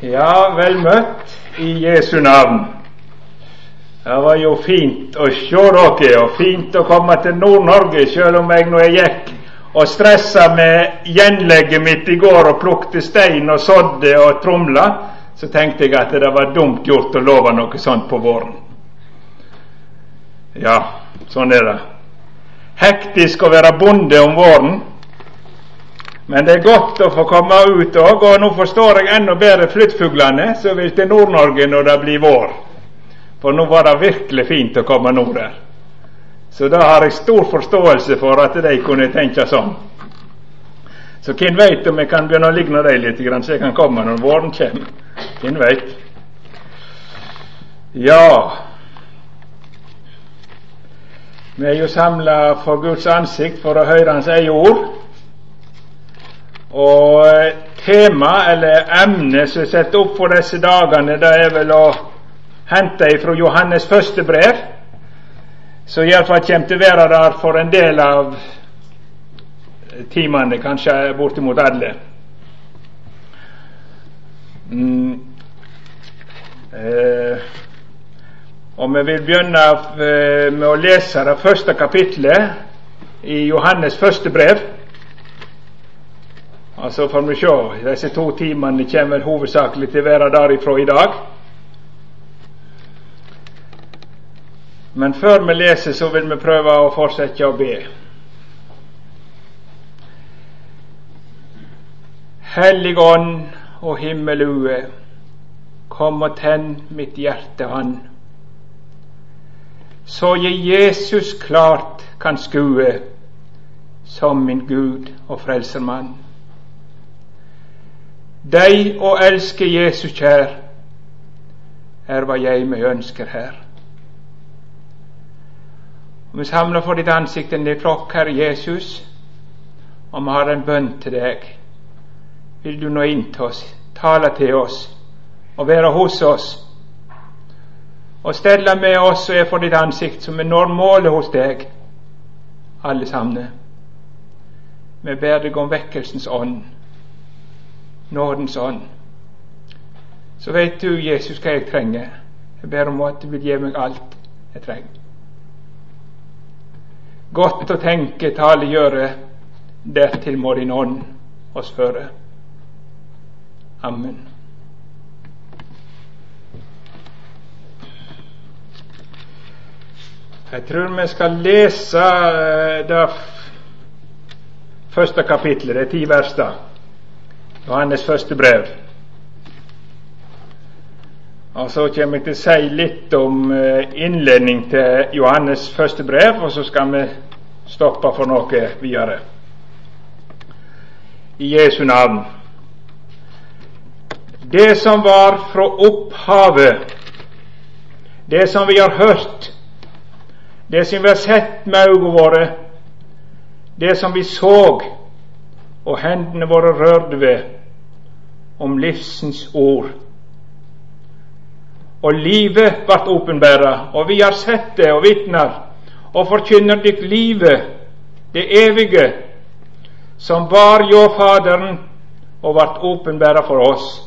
Ja, vel møtt i Jesu navn. Det var jo fint å se dere, og fint å komme til Nord-Norge, selv om jeg nå gikk og stressa med gjenlegget mitt i går og plukte stein og sådde og tromla, så tenkte jeg at det var dumt gjort å love noe sånt på våren. Ja, sånn er det. Hektisk å være bonde om våren. Men det er godt å få komme ut òg, og nå forstår jeg enda bedre flyttfuglene som vil til Nord-Norge når det blir vår. For nå var det virkelig fint å komme nord der. Så da har jeg stor forståelse for at de kunne tenke sånn. Så hvem veit om jeg kan begynne å ligne dem litt, så jeg kan komme når våren kommer. Hvem veit? Ja Vi er jo samla for Guds ansikt for å høre Hans eie ord. Og tema, eller emnet som er satt opp for disse dagene, det er vel å hente fra Johannes første brev, som iallfall kommer til å være der for en del av timene, kanskje bortimot alle. Mm. Eh, og vi vil begynne eh, med å lese det første kapitlet i Johannes første brev. Altså får vi se. Disse to timene kommer hovedsakelig til å være derifra i dag. Men før vi leser, så vil vi prøve å fortsette å be. Hellig Ånd og himmelue, kom og tenn mitt hjerte an, så jeg Jesus klart kan skue som min Gud og Frelsermann. Deg å elske Jesus kjær, er hva jeg meg ønsker her. Og Vi samler for ditt ansikt en flokk, Herre Jesus, og vi har en bønn til deg. Vil du nå inn til oss, tale til oss og være hos oss, og stelle med oss og er for ditt ansikt, som vi når målet hos deg, alle sammen. Vi ber deg om vekkelsens ånd nådens ånd. Så vet du, Jesus, hva jeg trenger. Jeg ber om at du vil gi meg alt jeg trenger. Godt å tenke, tale, gjøre, dertil må din ånd oss føre. Amen. Jeg tror vi skal lese eh, det første kapitlet, det er ti vers da. Johannes første brev. Og Så kommer jeg til å si litt om eh, innledning til Johannes første brev, og så skal vi stoppe for noe videre. I Jesu navn. Det som var fra opphavet, det som vi har hørt, det som vi har sett med øynene våre, det som vi så og hendene våre rørte ved, om livsens ord. Og livet vart åpenbæra, og vi har sett det og vitnar og forkynner ditt livet, det evige, som var jo Faderen og vart åpenbæra for oss.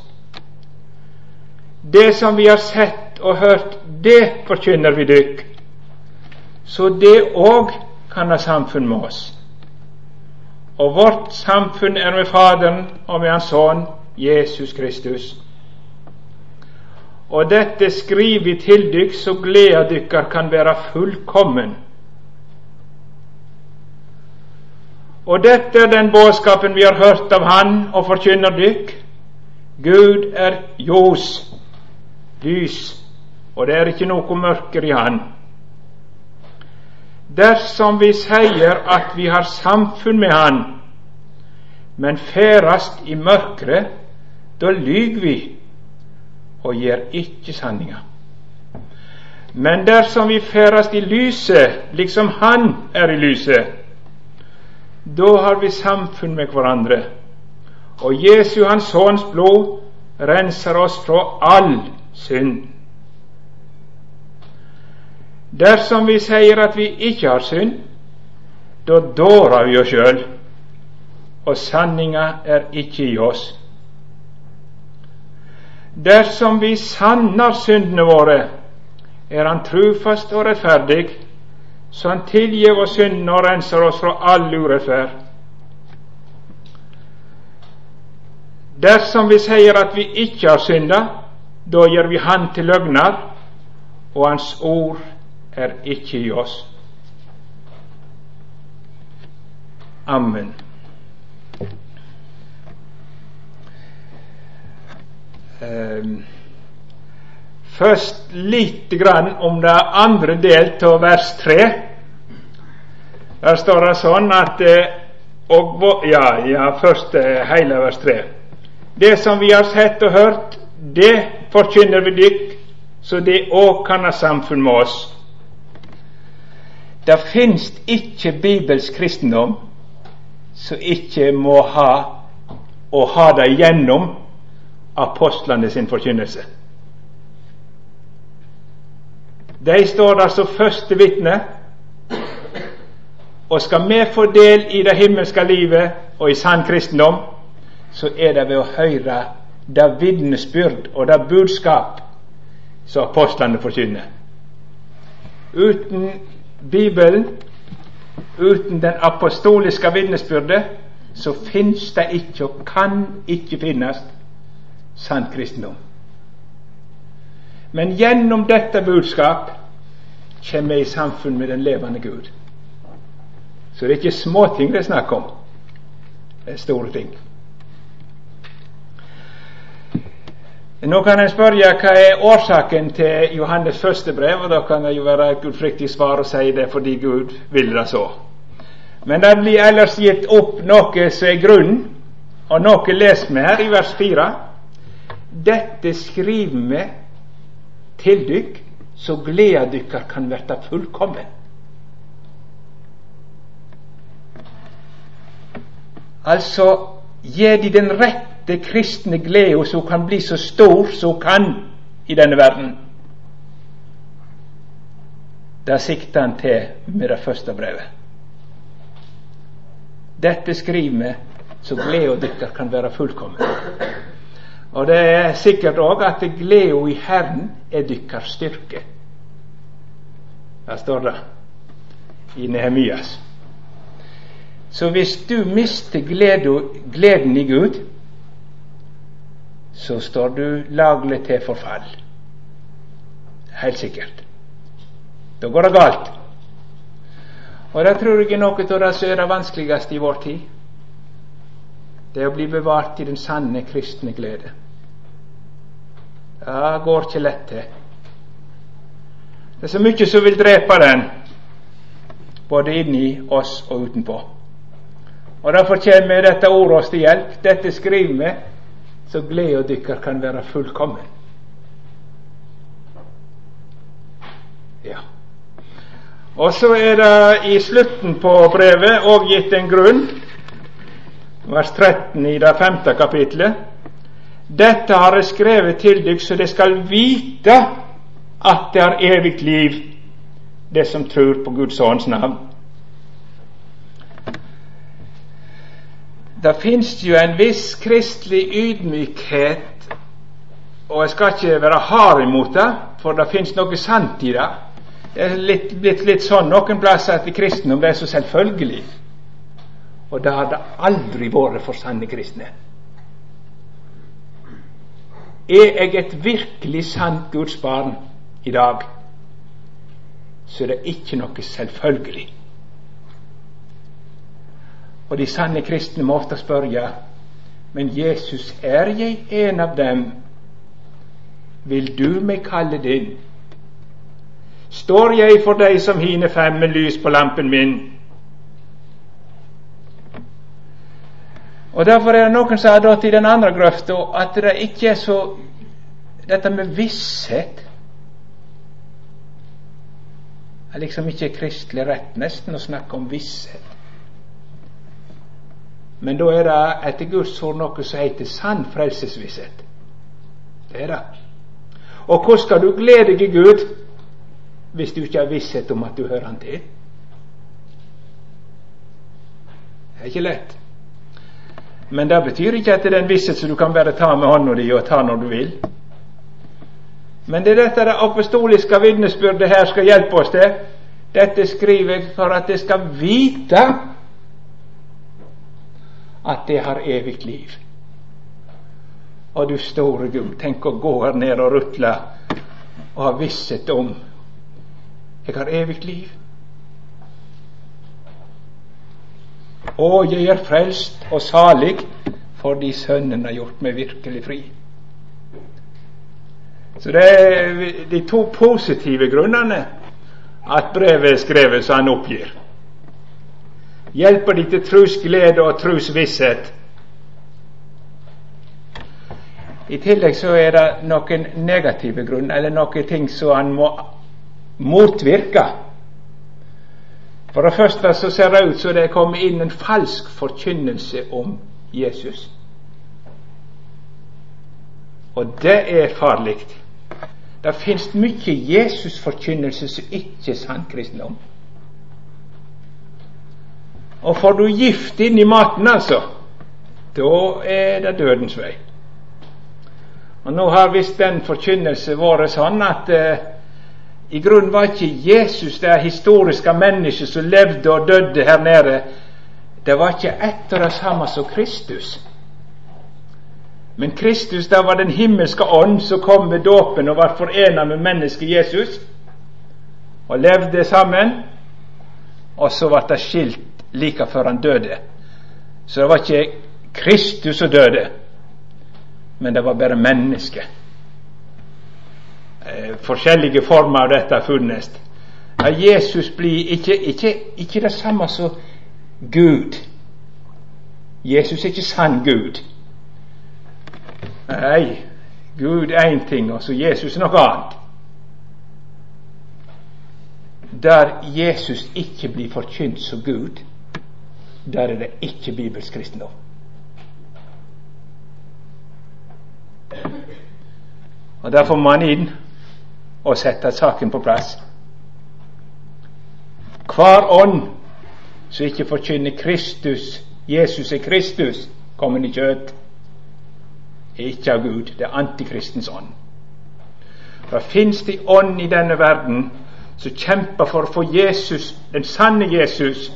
Det som vi har sett og hørt, det forkynner vi dykk, så det òg kan ha samfunn med oss. Og vårt samfunn er med Faderen og med Hans Sønn Jesus Kristus. Og dette skriver vi til dykk så gleda dykkar kan være fullkommen. Og dette er den budskapen vi har hørt av Han og forkynner dykk. Gud er ljos, lys, og det er ikke noe mørker i Han. Dersom vi sier at vi har samfunn med Han, men ferdast i mørket, da lyver vi og gjør ikke sanninga. Men dersom vi ferdes i lyset, liksom Han er i lyset, da har vi samfunn med hverandre. Og Jesu Hans Sønns blod renser oss fra all synd. Dersom vi sier at vi ikke har synd, da dårer vi oss sjøl, og sanninga er ikke i oss. Dersom vi sanner syndene våre, er Han trufast og rettferdig, så Han tilgir oss syndene og renser oss fra all urettferd. Dersom vi sier at vi ikke har synda, da gjør vi Han til løgner, og Hans ord er ikke i oss. Amen. Først lite grann om det andre del av vers 3. Der står det sånn at eh, og, ja, ja, først eh, hele vers 3. Det som vi har sett og hørt, det forkynner vi dykk, så det òg kan ha samfunn med oss. Det finnes ikke bibelsk kristendom som ikke må ha og ha det gjennom apostlene sin forkynnelse. De står der som første vitne, og skal vi få del i det himmelske livet og i sann kristendom, så er det ved å høre det vitnesbyrd og det budskap som apostlene forkynner. Uten Bibelen, uten den apostoliske vitnesbyrdet, så finnes det ikke og kan ikke finnes sann kristendom. Men gjennom dette budskap kommer vi i samfunn med den levende Gud. Så det er ikke småting det er snakk om. Det er store ting. Nå kan en spørre hva er årsaken til Johannes første brev, og da kan det jo være et gudfryktig svar å si det fordi Gud vil det så. Men det blir ellers gitt opp noe som er grunnen, og noe leser vi her i vers 4. Dette skriver vi til dykk, så gleda dykkar kan verta fullkommen. Altså gi de den rette kristne gleda som kan bli så stor som kan i denne verden. Det sikter han til med det første brevet. Dette skriver vi så gleda dykkar kan være fullkommen. Og det er sikkert òg at gleda i Herren er dykkar styrke. Der står det i Nehemias. Så hvis du mister gleden i Gud, så står du laglig til forfall. Helt sikkert. Da går det galt. Og det tror jeg er noe av det som er det vanskeligste i vår tid. Det er å bli bevart i den sanne kristne glede. Det går ikke lett til. Det er så mye som vil drepe den, både inni oss og utenpå. Og Derfor kommer dette ordet oss til hjelp. Dette skriver vi så gleda dykkar kan være fullkommen. Ja. Og så er det i slutten på brevet òg gitt en grunn, vers 13 i det femte kapitlet. Dette har jeg skrevet til dykk så de skal vite at det har evig liv, det som tror på Guds ånds navn. Det finnes jo en viss kristelig ydmykhet, og jeg skal ikke være hard imot det, for det finnes noe sant i det. Det er litt, blitt litt sånn noen plasser at kristendom det er så selvfølgelig. Og det har det aldri vært for sanne kristne. Er jeg et virkelig sant Guds barn i dag, så er det ikke noe selvfølgelig. Og de sanne kristne må ofte spørre men Jesus, er jeg en av dem? Vil du meg kalle din? Står jeg for deg som hine fem med lys på lampen min? Og Derfor er det noen som har dratt i den andre grøfta at det ikke er så Dette med visshet er liksom ikke kristelig rett nesten å snakke om visshet. Men da er det etter Guds ord noe som heter sann frelsesvisshet. Det er det. Og hvordan skal du glede deg i Gud hvis du ikke har visshet om at du hører Han til? Det er ikke lett. Men det betyr ikke at det er en visshet som du kan bare ta med hånda di og ta når du vil. Men det er dette det apostoliske vitnesbyrdet her skal hjelpe oss til. Dette skriver jeg for at det skal vite at det har evig liv. Og du store Gud, tenk å gå her ned og rutle og ha visshet om jeg har evig liv. Og jeg er frelst og salig fordi Sønnen har gjort meg virkelig fri. Så det er de to positive grunnene at brevet er skrevet som han oppgir. Hjelper de til trosglede og trosvisshet. I tillegg så er det noen negative grunner, eller noen ting som han må motvirke. For det første så ser det ut som det er kommet inn en falsk forkynnelse om Jesus. Og det er farlig. Det fins mye Jesus-forkynnelse som ikke er sann kristendom. Og får du gift inn i maten, altså, da er det dødens vei. Og Nå har visst den forkynnelse vært sånn at eh, i grunnen var ikke Jesus det historiske mennesket som levde og døde her nede. Det var ikke ett og det samme som Kristus. Men Kristus det var den himmelske ånd som kom ved dåpen og var forena med mennesket Jesus og levde sammen. Og så ble det skilt like før han døde. Så det var ikke Kristus som døde, men det var bare mennesket. Eh, forskjellige former av dette funnes. At Jesus blir ikke, ikke, ikke det samme som Gud. Jesus er ikke sann Gud. Nei, Gud er én ting, og så Jesus er noe annet. Der Jesus ikke blir forkynt som Gud, der er det ikke bibelsk kristendom. Og Der får man inn og sette saken på plass. Hver ånd som ikke forkynner Kristus, Jesus er Kristus, kommer i kjøtt, er ikke av Gud. Det er antikristens ånd. Det fins det ånd i denne verden som kjemper for å få Jesus, den sanne Jesus,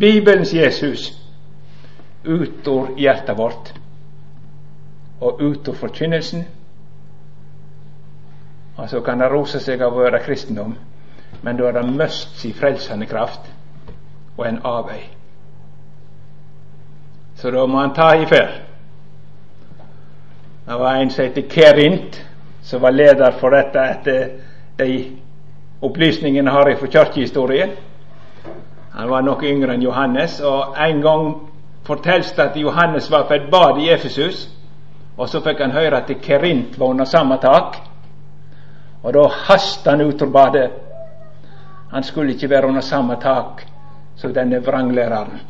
Bibelens Jesus, ut av hjertet vårt og ut av forkynnelsen. Og så kan det rose seg av å være kristendom, men da har det mist sin frelsende kraft og en avvei. Så da må han ta i fer Det var en som het Kerint, som var leder for dette etter de opplysningene har jeg fra kirkehistorien. Han var noe yngre enn Johannes, og en gang fortelles det at Johannes var på et bad i Efesus, og så fikk han høre at Kerint var under samme tak. Og da hastet han ut av badet. Han skulle ikke være under samme tak som denne vranglæreren.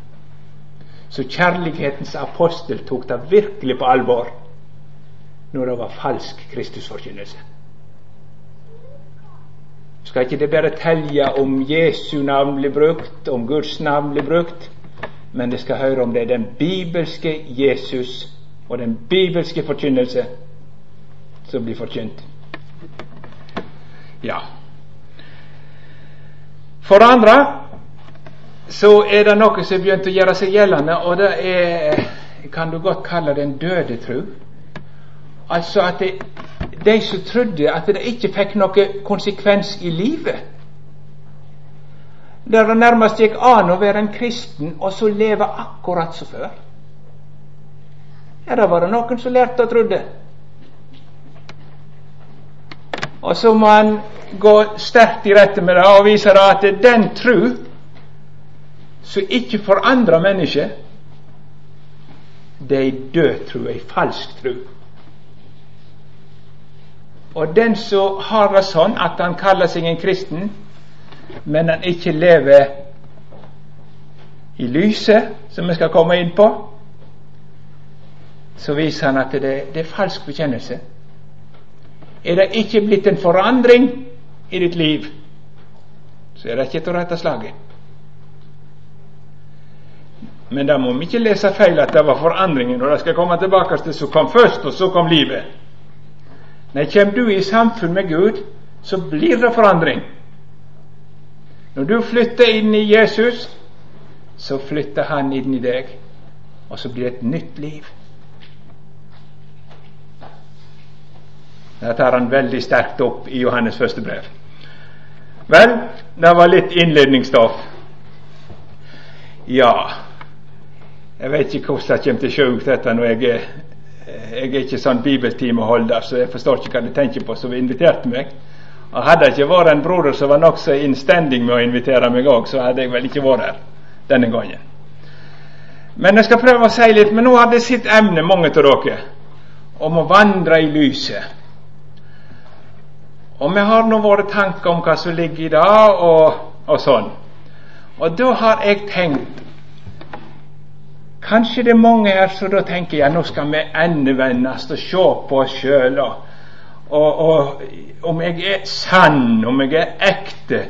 Så kjærlighetens apostel tok det virkelig på alvor når det var falsk Kristusforkynnelse. Skal ikke det bare telje om Jesu navn blir brukt, om Guds navn blir brukt, men det skal høre om det er den bibelske Jesus og den bibelske forkynnelse som blir forkynt. Ja. For det andre så er det noe som har begynt å gjøre seg gjeldende, og det er kan du godt kalle det en dødetru. Altså at det, de som trodde at det ikke fikk noe konsekvens i livet. Der det nærmest gikk an å være en kristen og så leve akkurat som før. Ja, da var det noen som lærte og trodde. Og så må han gå sterkt i rette med det og vise at det er den tru som ikke forandrer mennesket, det er ei død tru, ei falsk tru. Og den som har det sånn at han kaller seg en kristen, men han ikke lever i lyset, som vi skal komme inn på, så viser han at det, det er falsk bekjennelse. Er det ikke blitt en forandring i ditt liv, så er det ikke til å rette slaget. Men da må vi ikke lese feil at det var forandringen, og det skal komme tilbake til som kom først, og så kom livet. Nei, kommer du i samfunn med Gud, så blir det forandring. Når du flytter inn i Jesus, så flytter han inn i deg, og så blir det et nytt liv. Det tar han veldig sterkt opp i Johannes første brev. Vel, det var litt innledningsstoff. Ja Jeg vet ikke hvordan det kommer til å se ut dette når jeg er jeg er ikke sånn bibeltimeholder, så jeg forstår ikke hva de tenker på som inviterte meg. Og Hadde det ikke vært en broder som var nokså innstendig med å invitere meg òg, så hadde jeg vel ikke vært her denne gangen. Men jeg skal prøve å si litt. Men nå har det sitt emne, mange av dere, om å vandre i lyset. Og vi har nå våre tanker om hva som ligger i det, og, og sånn. Og da har jeg tenkt Kanskje det er mange her som da tenker ja, nå skal vi endevendes og se på oss sjøl. Og, og, og, om jeg er sann, om jeg er ekte.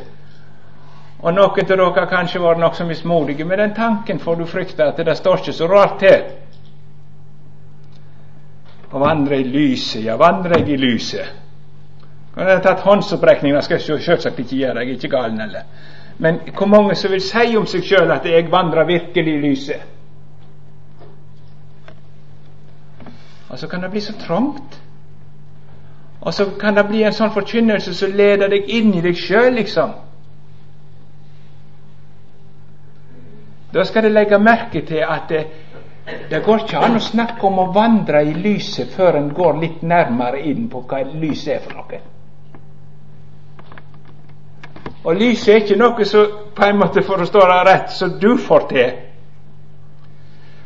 Og noen av dere har kanskje vært nokså mismodige med den tanken, for du frykter at det står ikke så rart til. Og vandre i lyset, ja, vandrer jeg i lyset? Kan jeg ha tatt håndsopprekning? Det skal jeg selvsagt ikke gjøre, jeg er ikke gal heller. Men hvor mange som vil si om seg sjøl at jeg vandrer virkelig i lyset? Og så kan det bli så trangt. Og så kan det bli en sånn forkynnelse som leder deg inn i deg sjøl, liksom. Da skal du legge merke til at det, det går ikke an å snakke om å vandre i lyset før en går litt nærmere inn på hva lyset er for noe. Og lyset er ikke noe som på en måte, for å stå der rett, som du får til.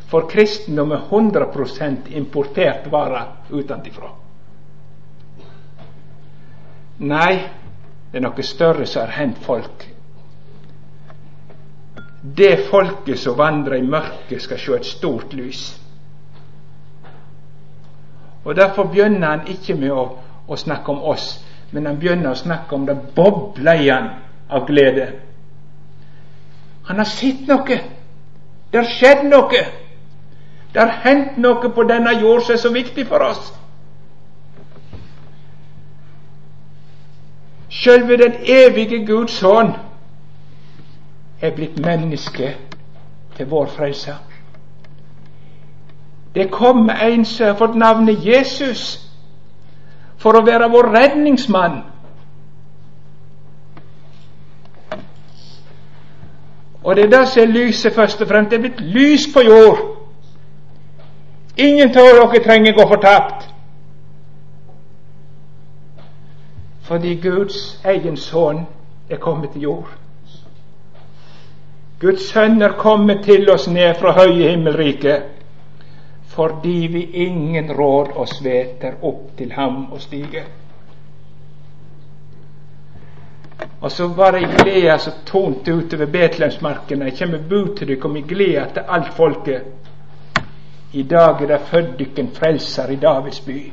For kristendom er 100 importert vare utenfra. Nei, det er noe større som har hendt folk. Det folket som vandrer i mørket, skal se et stort lys. Og Derfor begynner han ikke med å, å snakke om oss, men han begynner å snakke om det bobler i av glede. Han har sett noe. Det har skjedd noe. Det har hendt noe på denne jord som er så viktig for oss. Sjølve den evige Guds sønn er blitt menneske til vår frelse. Det kom en som har fått navnet Jesus for å være vår redningsmann. Og det er det som er lyset, først og fremst. Det er blitt lys på jord. Ingen av dere trenger gå fortapt. Fordi Guds egen sønn er kommet til jord. Guds sønn er kommet til oss ned fra høye himmelriket fordi vi ingen råd oss veter opp til ham og stige. Og så var det i glede så tonte utover Betlehemsmarkene. Jeg kommer bud til dere i glede til alt folket. I dag er det født dykk frelser i Davids by.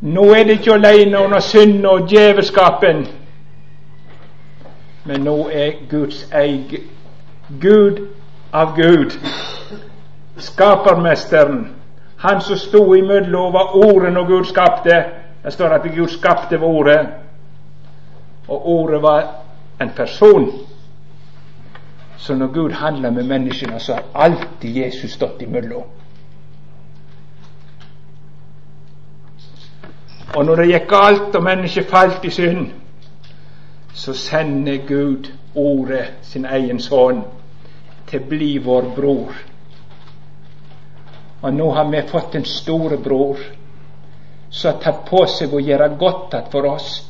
Nå er det ikke alene under synd og djevelskapen, men nå er Guds eige Gud av Gud, skapermesteren, han som sto imellom hva ordene og Gud skapte. Det står at Gud skapte ved ordet, og ordet var en person. Så når Gud handler med menneskene, så har alltid Jesus stått imellom. Og når det gikk galt og mennesket falt i synd, så sender Gud ordet, sin egen sønn, til å bli vår bror. Og nå har vi fått en store bror som har tatt på seg å gjøre godt for oss,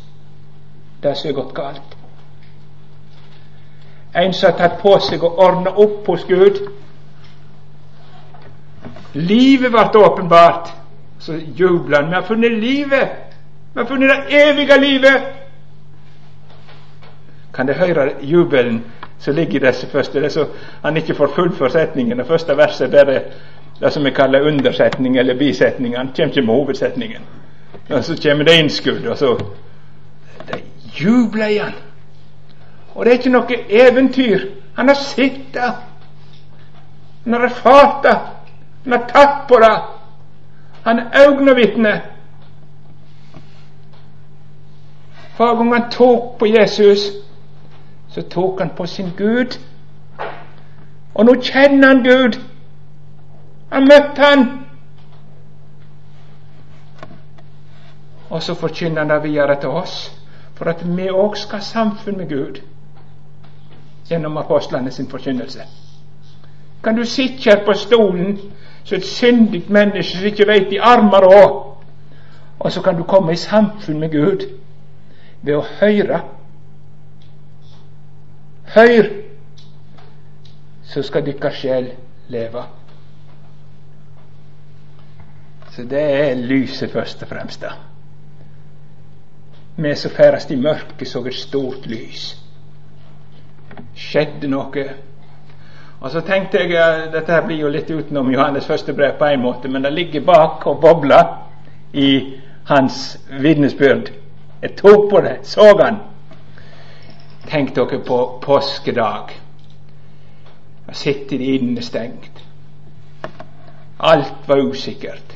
det som er gått galt. En som har tatt på seg å ordne opp hos Gud. Livet ble åpenbart. Så jubler han. Vi har funnet livet. Vi har funnet det evige livet. Kan dere høre jubelen som ligger i disse første? Det er så han ikke får fullført setningen. Det første verset det er det som vi kaller undersetning eller bisetning. Han kommer ikke med hovedsetningen. Og så kommer det innskudd, og så jubla i han. Og det er ikke noe eventyr. Han har sett det. Han har erfart det. Han har tatt på det. Han er øyenvitne. Hver gang han tok på Jesus, så tok han på sin Gud. Og nå kjenner han Gud. Han møtte han. Og så forkynner han det videre til oss for at vi òg skal ha samfunn med Gud gjennom apostlene sin forkynnelse. Kan du sitte her på stolen som et syndig menneske som ikke veit i armer og og så kan du komme i samfunn med Gud ved å høre. Høyr, så skal deres sjel leve. Så det er lyset først og fremst. da. Vi som ferdast i mørket, så et stort lys. Skjedde noe. Og så tenkte jeg at dette her blir jo litt utenom Johannes første brev på en måte, men det ligger bak og bobler i hans vitnesbyrd. Jeg tok på det, så han. Tenk dere på påskedag. Da sitter de innestengt. Alt var usikkert.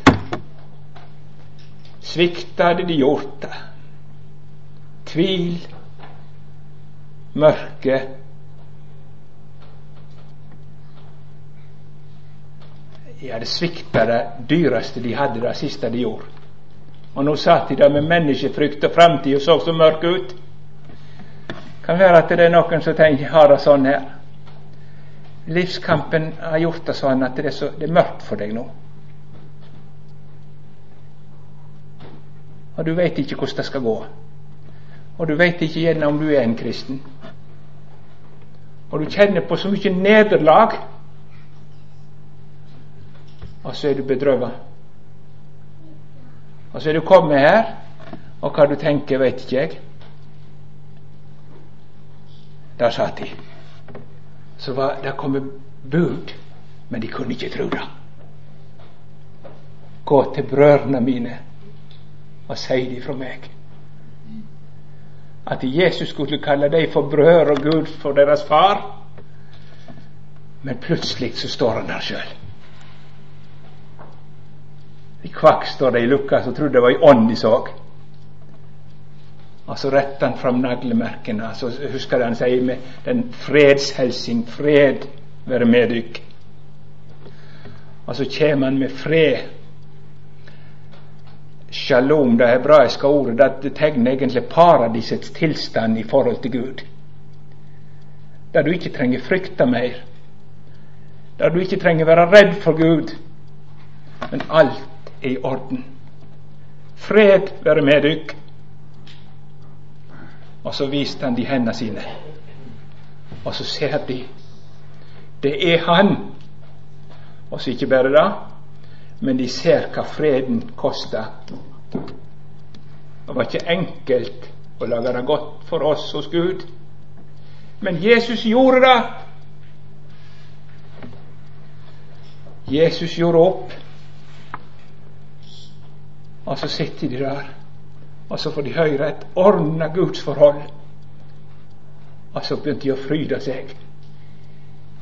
Svikta hadde de gjort det. Tvil, mørke. Ja, det svikta det dyreste de hadde, det siste de gjorde. Og nå satt de der med menneskefrykt og framtid og så så mørk ut. Kan være at det er noen som tenker, har det sånn her. Livskampen har gjort det sånn at det er, så, det er mørkt for deg nå. Og du veit ikke hvordan det skal gå. Og du veit ikke igjen om du er en kristen. Og du kjenner på så mye nederlag, og så er du bedrøvet. Og så er du kommet her, og hva du tenker, vet ikke jeg. Der satt de. Så var det kommet bud, men de kunne ikke tro det. Gå til brødrene mine og si de fra meg. At Jesus skulle kalle dem for brødre og Gud for deres far. Men plutselig så står han der sjøl. I kvakk står det i Lukas og trodde det var i ånd de så. Og så retter han fram naglemerkene. Så husker han sier med den fredshelsing fred være med dykk. Og så kommer han med fred. Shalom, det hebraiske ordet, det tegner egentlig paradisets tilstand i forhold til Gud. Der du ikke trenger frykte mer. Der du ikke trenger være redd for Gud. Men alt er i orden. Fred være med dykk. Og så viste han de hendene sine. Og så ser de det er han. Og så ikke bare det, men de ser hva freden koster. Det var ikke enkelt å lage det godt for oss hos Gud, men Jesus gjorde det. Jesus gjorde opp. Og så sitter de der, og så får de høre et ordna gudsforhold. Og så begynte de å fryde seg.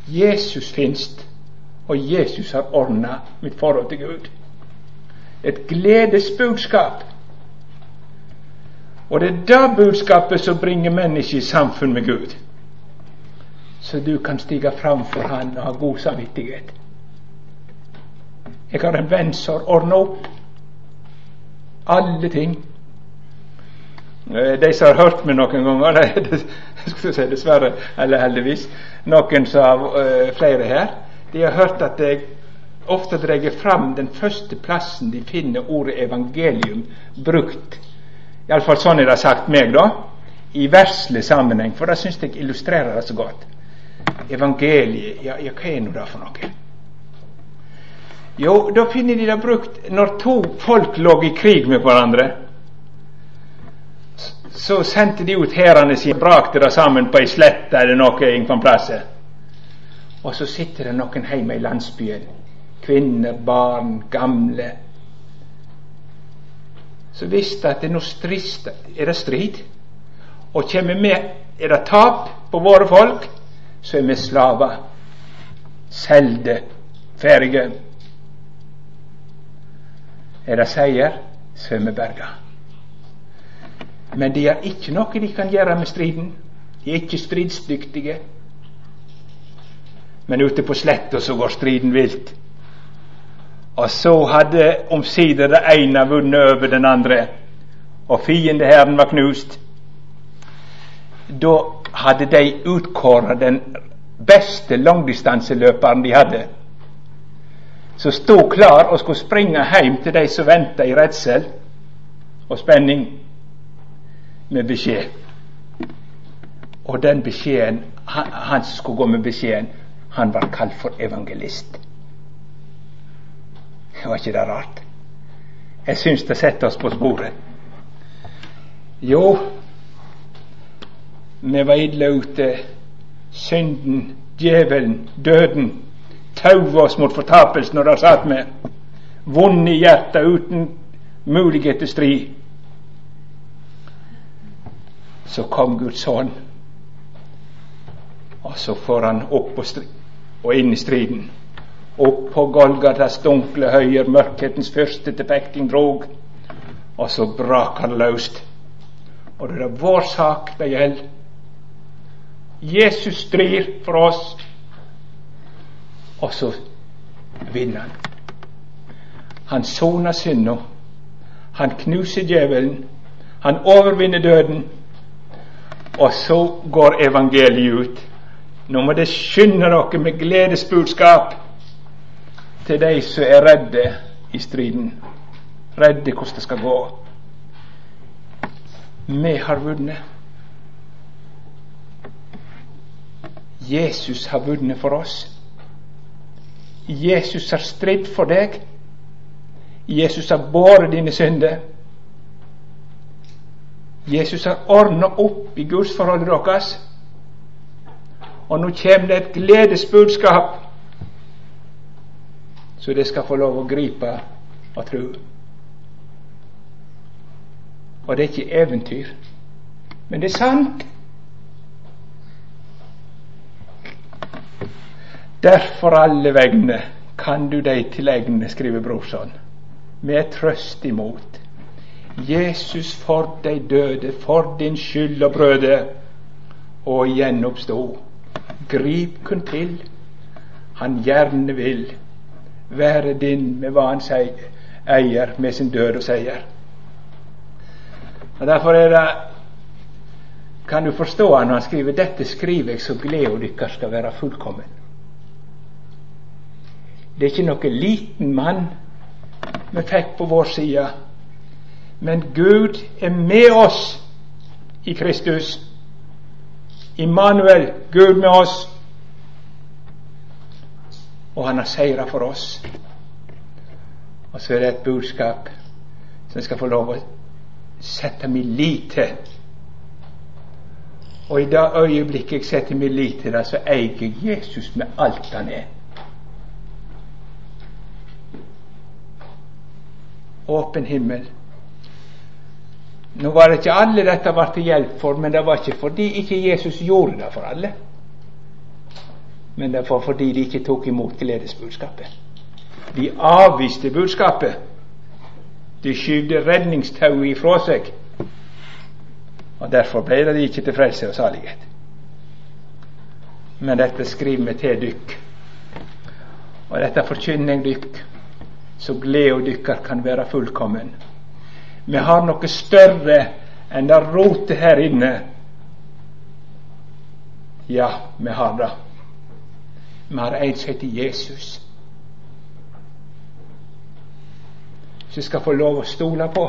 Jesus finst, og Jesus har ordna mitt forhold til Gud. Et gledesbudskap. Og det er det budskapet som bringer mennesket i samfunn med Gud. Så du kan stige fram for Han og ha god samvittighet. Jeg har en venn som har ordna opp alle ting. Eh, de som har hørt meg noen ganger, si dessverre, eller heldigvis, noen som har uh, flere her, de har hørt at jeg ofte drar fram den første plassen de finner ordet evangelium brukt. Iallfall sånn er det sagt meg, da. I verslig sammenheng, for det syns jeg illustrerer det så godt. Evangeliet, ja, ja hva er nå det for noe? Jo, da finner de det brukt når to folk lå i krig med hverandre. Så sendte de ut hærene sine, brakte det sammen på ei slette eller noe innenfor plasset. Og så sitter det noen hjemme i landsbyen. Kvinner, barn, gamle. Så visste at det nå strist, er det strid. Og kommer med er det tap på våre folk, så er vi slaver. Selde, ferdige. Er det seier, så er vi berga. Men de har ikke noe de kan gjøre med striden. De er ikke stridsdyktige. Men ute på sletta så går striden vilt. Og så hadde omsider det ene vunnet over den andre, og fiendehæren var knust. Da hadde de utkåra den beste langdistanseløperen de hadde, som stod klar og skulle springe hjem til de som venta i redsel og spenning, med beskjed. Og den beskjeden, han, han skulle gå med beskjeden, han var kalt for evangelist. Var ikke det rart? Jeg syns det setter oss på sporet. Jo, vi var ille ute. Synden, djevelen, døden tauet oss mot fortapelsen, og der satt vi, vonde i uten mulighet til strid. Så kom Guds sønn, og så får han opp og, og inn i striden. Opp på Golgatas dunkle høyer, mørkhetens fyrste til fekting drog, og så brak han løst. Og det er vår sak det gjelder. Jesus strir for oss, og så vinner han. Han soner synda. Han knuser djevelen. Han overvinner døden. Og så går evangeliet ut. Nå må det skynde dere med gledesbudskap til de som er redde i striden. Redde hvordan det skal gå. Vi har vunnet. Jesus har vunnet for oss. Jesus har stridd for deg. Jesus har båret dine synder. Jesus har ordna opp i gudsforholdet deres. Og nå kommer det et gledesbudskap, så det skal få lov å gripe og tro. Og det er ikke eventyr, men det er sant. Derfor alle vegne kan du deg tilegne, skriver Brorson, med trøst imot. Jesus for deg døde, for din skyld og brøde, og gjenoppstå. Grip kun til, han gjerne vil være din med hva han eier, med sin død og seier. Og Derfor er det kan du forstå han når han skriver dette skriver jeg så gleda dykkar skal være fullkommen. Det er ikke noen liten mann vi fikk på vår side, men Gud er med oss i Kristus. Immanuel, Gud med oss. Og han har seira for oss. Og så er det et budskap som jeg skal få lov å sette min lit til. Og i det øyeblikket jeg setter min lit til det, så eier jeg Jesus med alt han er. åpen himmel. Nå var det ikke alle dette var til hjelp for, men det var ikke fordi ikke Jesus gjorde det for alle. Men det var fordi de ikke tok imot gledesbudskapet. De avviste budskapet. De skyvde redningstauet ifra seg. Og Derfor ble det ikke til frelse og salighet. Men dette skriver vi til dykk. Og dette forkynner jeg dykk så gleda dykkar kan være fullkommen. Vi har noe større enn det rotet her inne. Ja, vi har det. Vi har en som heter Jesus. Som skal få lov å stole på.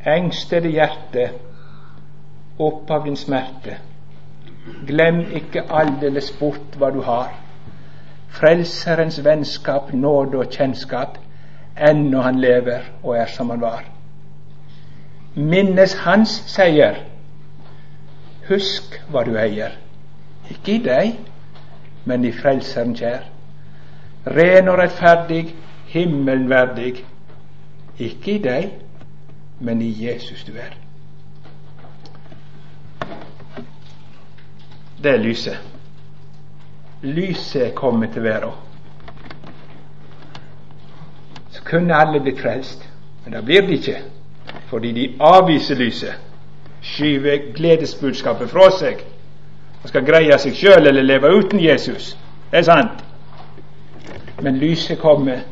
Engstede hjerte, opp av din smerte. Glem ikke aldeles bort hva du har. Frelserens vennskap, nåde og kjennskap, ennå han lever og er som han var. Minnes hans seier. Husk hva du eier. Ikke i deg, men i Frelseren kjær. Ren og rettferdig, himmelen verdig. Ikke i deg, men i Jesus du er. det er lyset. Lyset er kommet til verden. Så kunne alle blitt frelst. Men det blir de ikke, fordi de avviser lyset, skyver gledesbudskapet fra seg og skal greie seg sjøl eller leve uten Jesus. Det er sant. Men lyset kommer,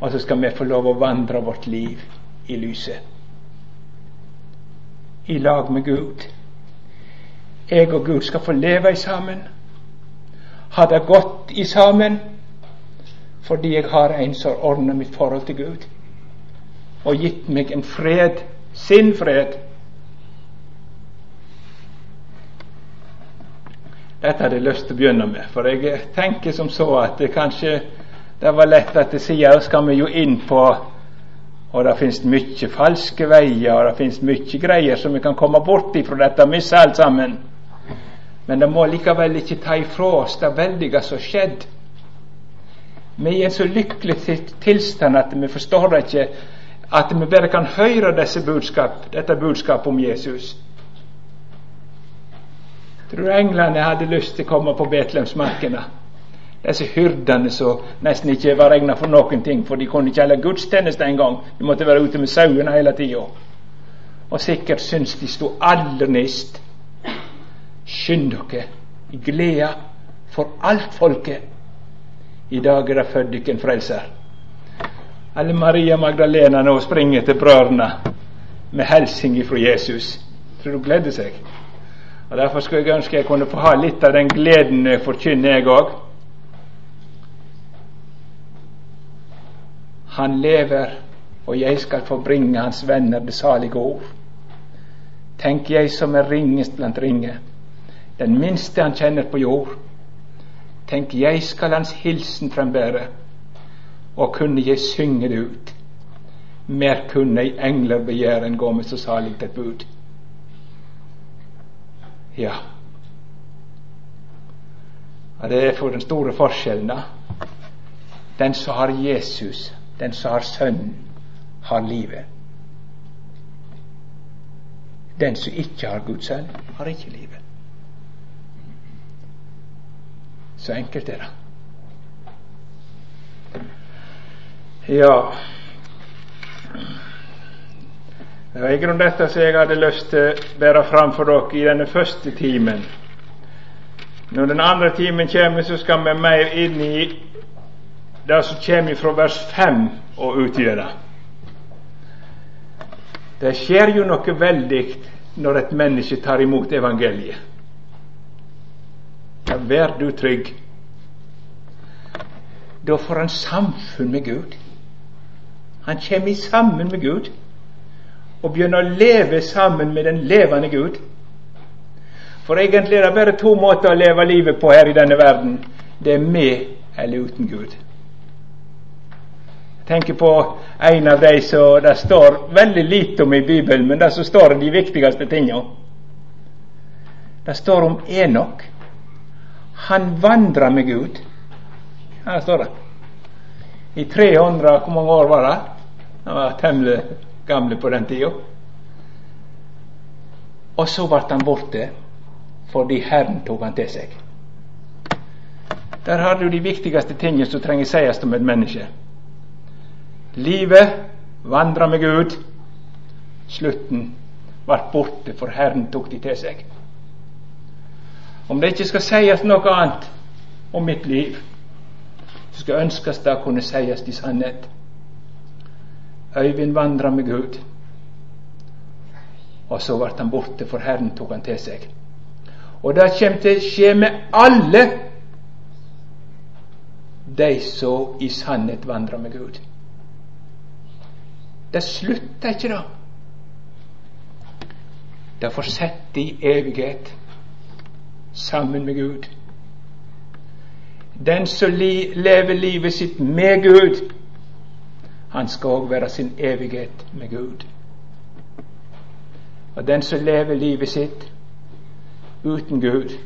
og så skal vi få lov å vandre vårt liv i lyset. I lag med Gud. Jeg og Gud skal få leve sammen. Ha det godt i sammen fordi jeg har en som ordner mitt forhold til Gud og gitt meg en fred, sin fred. Dette hadde jeg lyst til å begynne med, for jeg tenker som så at det kanskje det var lett at det sier skal vi jo inn på og det finnes mye falske veier, og det finnes mye greier som vi kan komme bort ifra dette og miste alt sammen. Men det må likevel ikke ta ifra oss det veldige som har skjedd. Vi er i en så lykkelig tilstand at vi forstår ikke, at vi bare kan høre budskap, dette budskapet om Jesus. Tror englene hadde lyst til å komme på Betlehemsmarkene? Disse hyrdene som nesten ikke var regna for noen ting, for de kunne ikke holde gudstjeneste engang. De måtte være ute med sauene hele tida. Og sikkert syntes de sto aller nest. Skynd dere gleda for alt folket. I dag er det født en frelser. Alle Maria Magdalena nå springer til brødrene med hilsen fra Jesus. Tror du gleder seg? Og Derfor skulle jeg ønske jeg kunne få ha litt av den gleden jeg forkynner, jeg òg. Han lever, og jeg skal få bringe hans venner det salige ord. Tenk jeg som er ringest blant ringe, den minste han kjenner på jord. Tenk jeg skal hans hilsen frembære, og kunne jeg synge det ut. Mer kunne ei engler begjære enn gå med så salig et bud. Ja. ja, det er for den store forskjellen. Den som har Jesus, den som har Sønnen, har livet. Den som ikke har Guds sønn, har ikke livet. Så enkelt er det. Ja Det var i grunnen dette som jeg hadde lyst til å bære fram for dere i denne første timen. Når den andre timen kommer, så skal vi mer inn i det som kommer fra vers 5 og utgjøre. Det skjer jo noe veldig når et menneske tar imot evangeliet. Vær du trygg. Da får han samfunn med Gud. Han kommer sammen med Gud og begynner å leve sammen med den levende Gud. For egentlig er det bare to måter å leve livet på her i denne verden. Det er med eller uten Gud Jeg tenker på en av de som det står veldig lite om i Bibelen, men det som står om de viktigste tingene. Det står om Enok. Han vandra med Gud. Her står det. I 300 Hvor mange år var det? Han var temmelig gamle på den tida. Og så ble han borte fordi Herren tok han til seg. Der har du de viktigste tingene som trenger sies om et menneske. Livet vandra med Gud. Slutten ble borte, for Herren tok de til seg. Om det ikke skal sies noe annet om mitt liv, så skal ønskes det kunne sies i sannhet. Øyvind vandra med Gud, og så ble han borte, for Herren tok han til seg. Og det kommer til å skje med alle de som i sannhet vandrer med Gud. Det slutter ikke da. Det fortsetter i evighet sammen med Gud. Den som lever livet sitt med Gud, han skal òg være sin evighet med Gud. Og den som lever livet sitt uten Gud,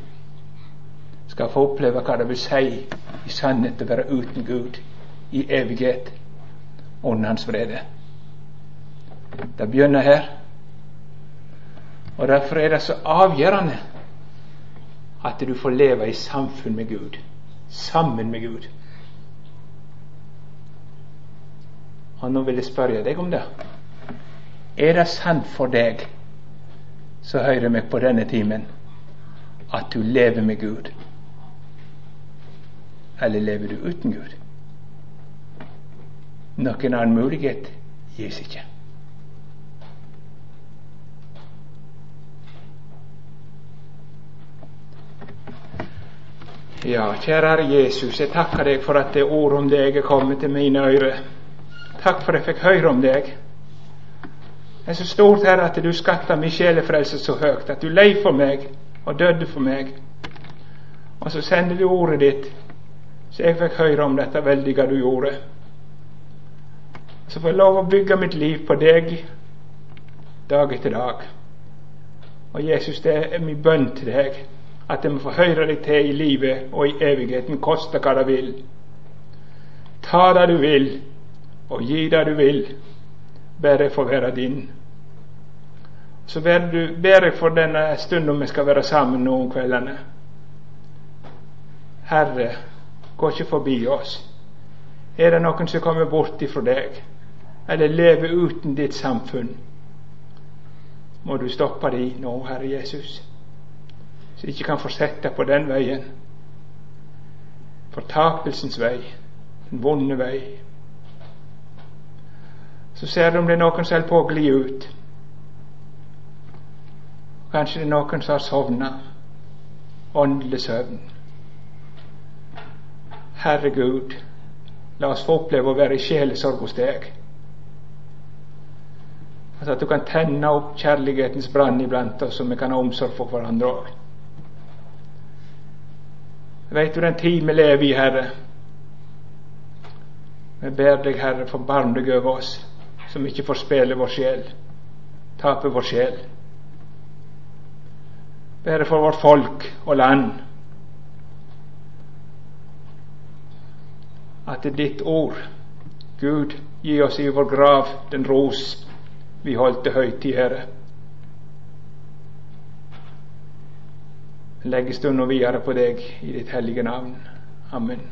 skal få oppleve hva det vil si i sannhet å være uten Gud i evighet under Hans vrede. Det begynner her. Og Derfor er det så avgjørende at du får leve i samfunn med Gud, sammen med Gud. Og nå vil jeg spørre deg om det. Er det sant for deg som hører meg på denne timen, at du lever med Gud? Eller lever du uten Gud? Noen annen mulighet gis ikke. Ja, kjære Herre Jesus, jeg takker deg for at det ord om deg er kommet til mine ører. Takk for at jeg fikk høre om deg. Det er så stort, Herre, at du skatter min sjelefrelse så høyt, at du lei for meg og døde for meg. Og så sender du ordet ditt, så jeg fikk høre om dette veldige du gjorde. Så får jeg lov å bygge mitt liv på deg dag etter dag. Og Jesus, det er min bønn til deg at de må få høre deg til i livet og i evigheten, koste hva det vil. Ta det du vil, og gi det du vil. Bare å være din. Så ber, du, ber jeg for denne stunden vi skal være sammen nå om kveldene. Herre, gå ikke forbi oss. Er det noen som kommer bort ifra deg, eller lever uten ditt samfunn, må du stoppe dem nå, Herre Jesus så de ikke kan fortsette på den veien. Fortapelsens vei, den vonde vei. Så ser du om det er noen som holder på å gli ut. Kanskje det er noen som har sovna. Åndelig søvn. Herregud, la oss få oppleve å være i sjelesorg hos deg. at du kan tenne opp kjærlighetens brann iblant oss, så vi kan ha omsorg for hverandre òg. Veit du den tid vi lever i, Herre? Vi ber deg, Herre, forbarm deg over oss som ikke får spille vår sjel, tape vår sjel. Ber for vårt folk og land. At det er ditt ord, Gud, gi oss i vår grav den ros vi holdt til høytid, Herre. Legger stunden videre på deg i ditt hellige navn. Amen.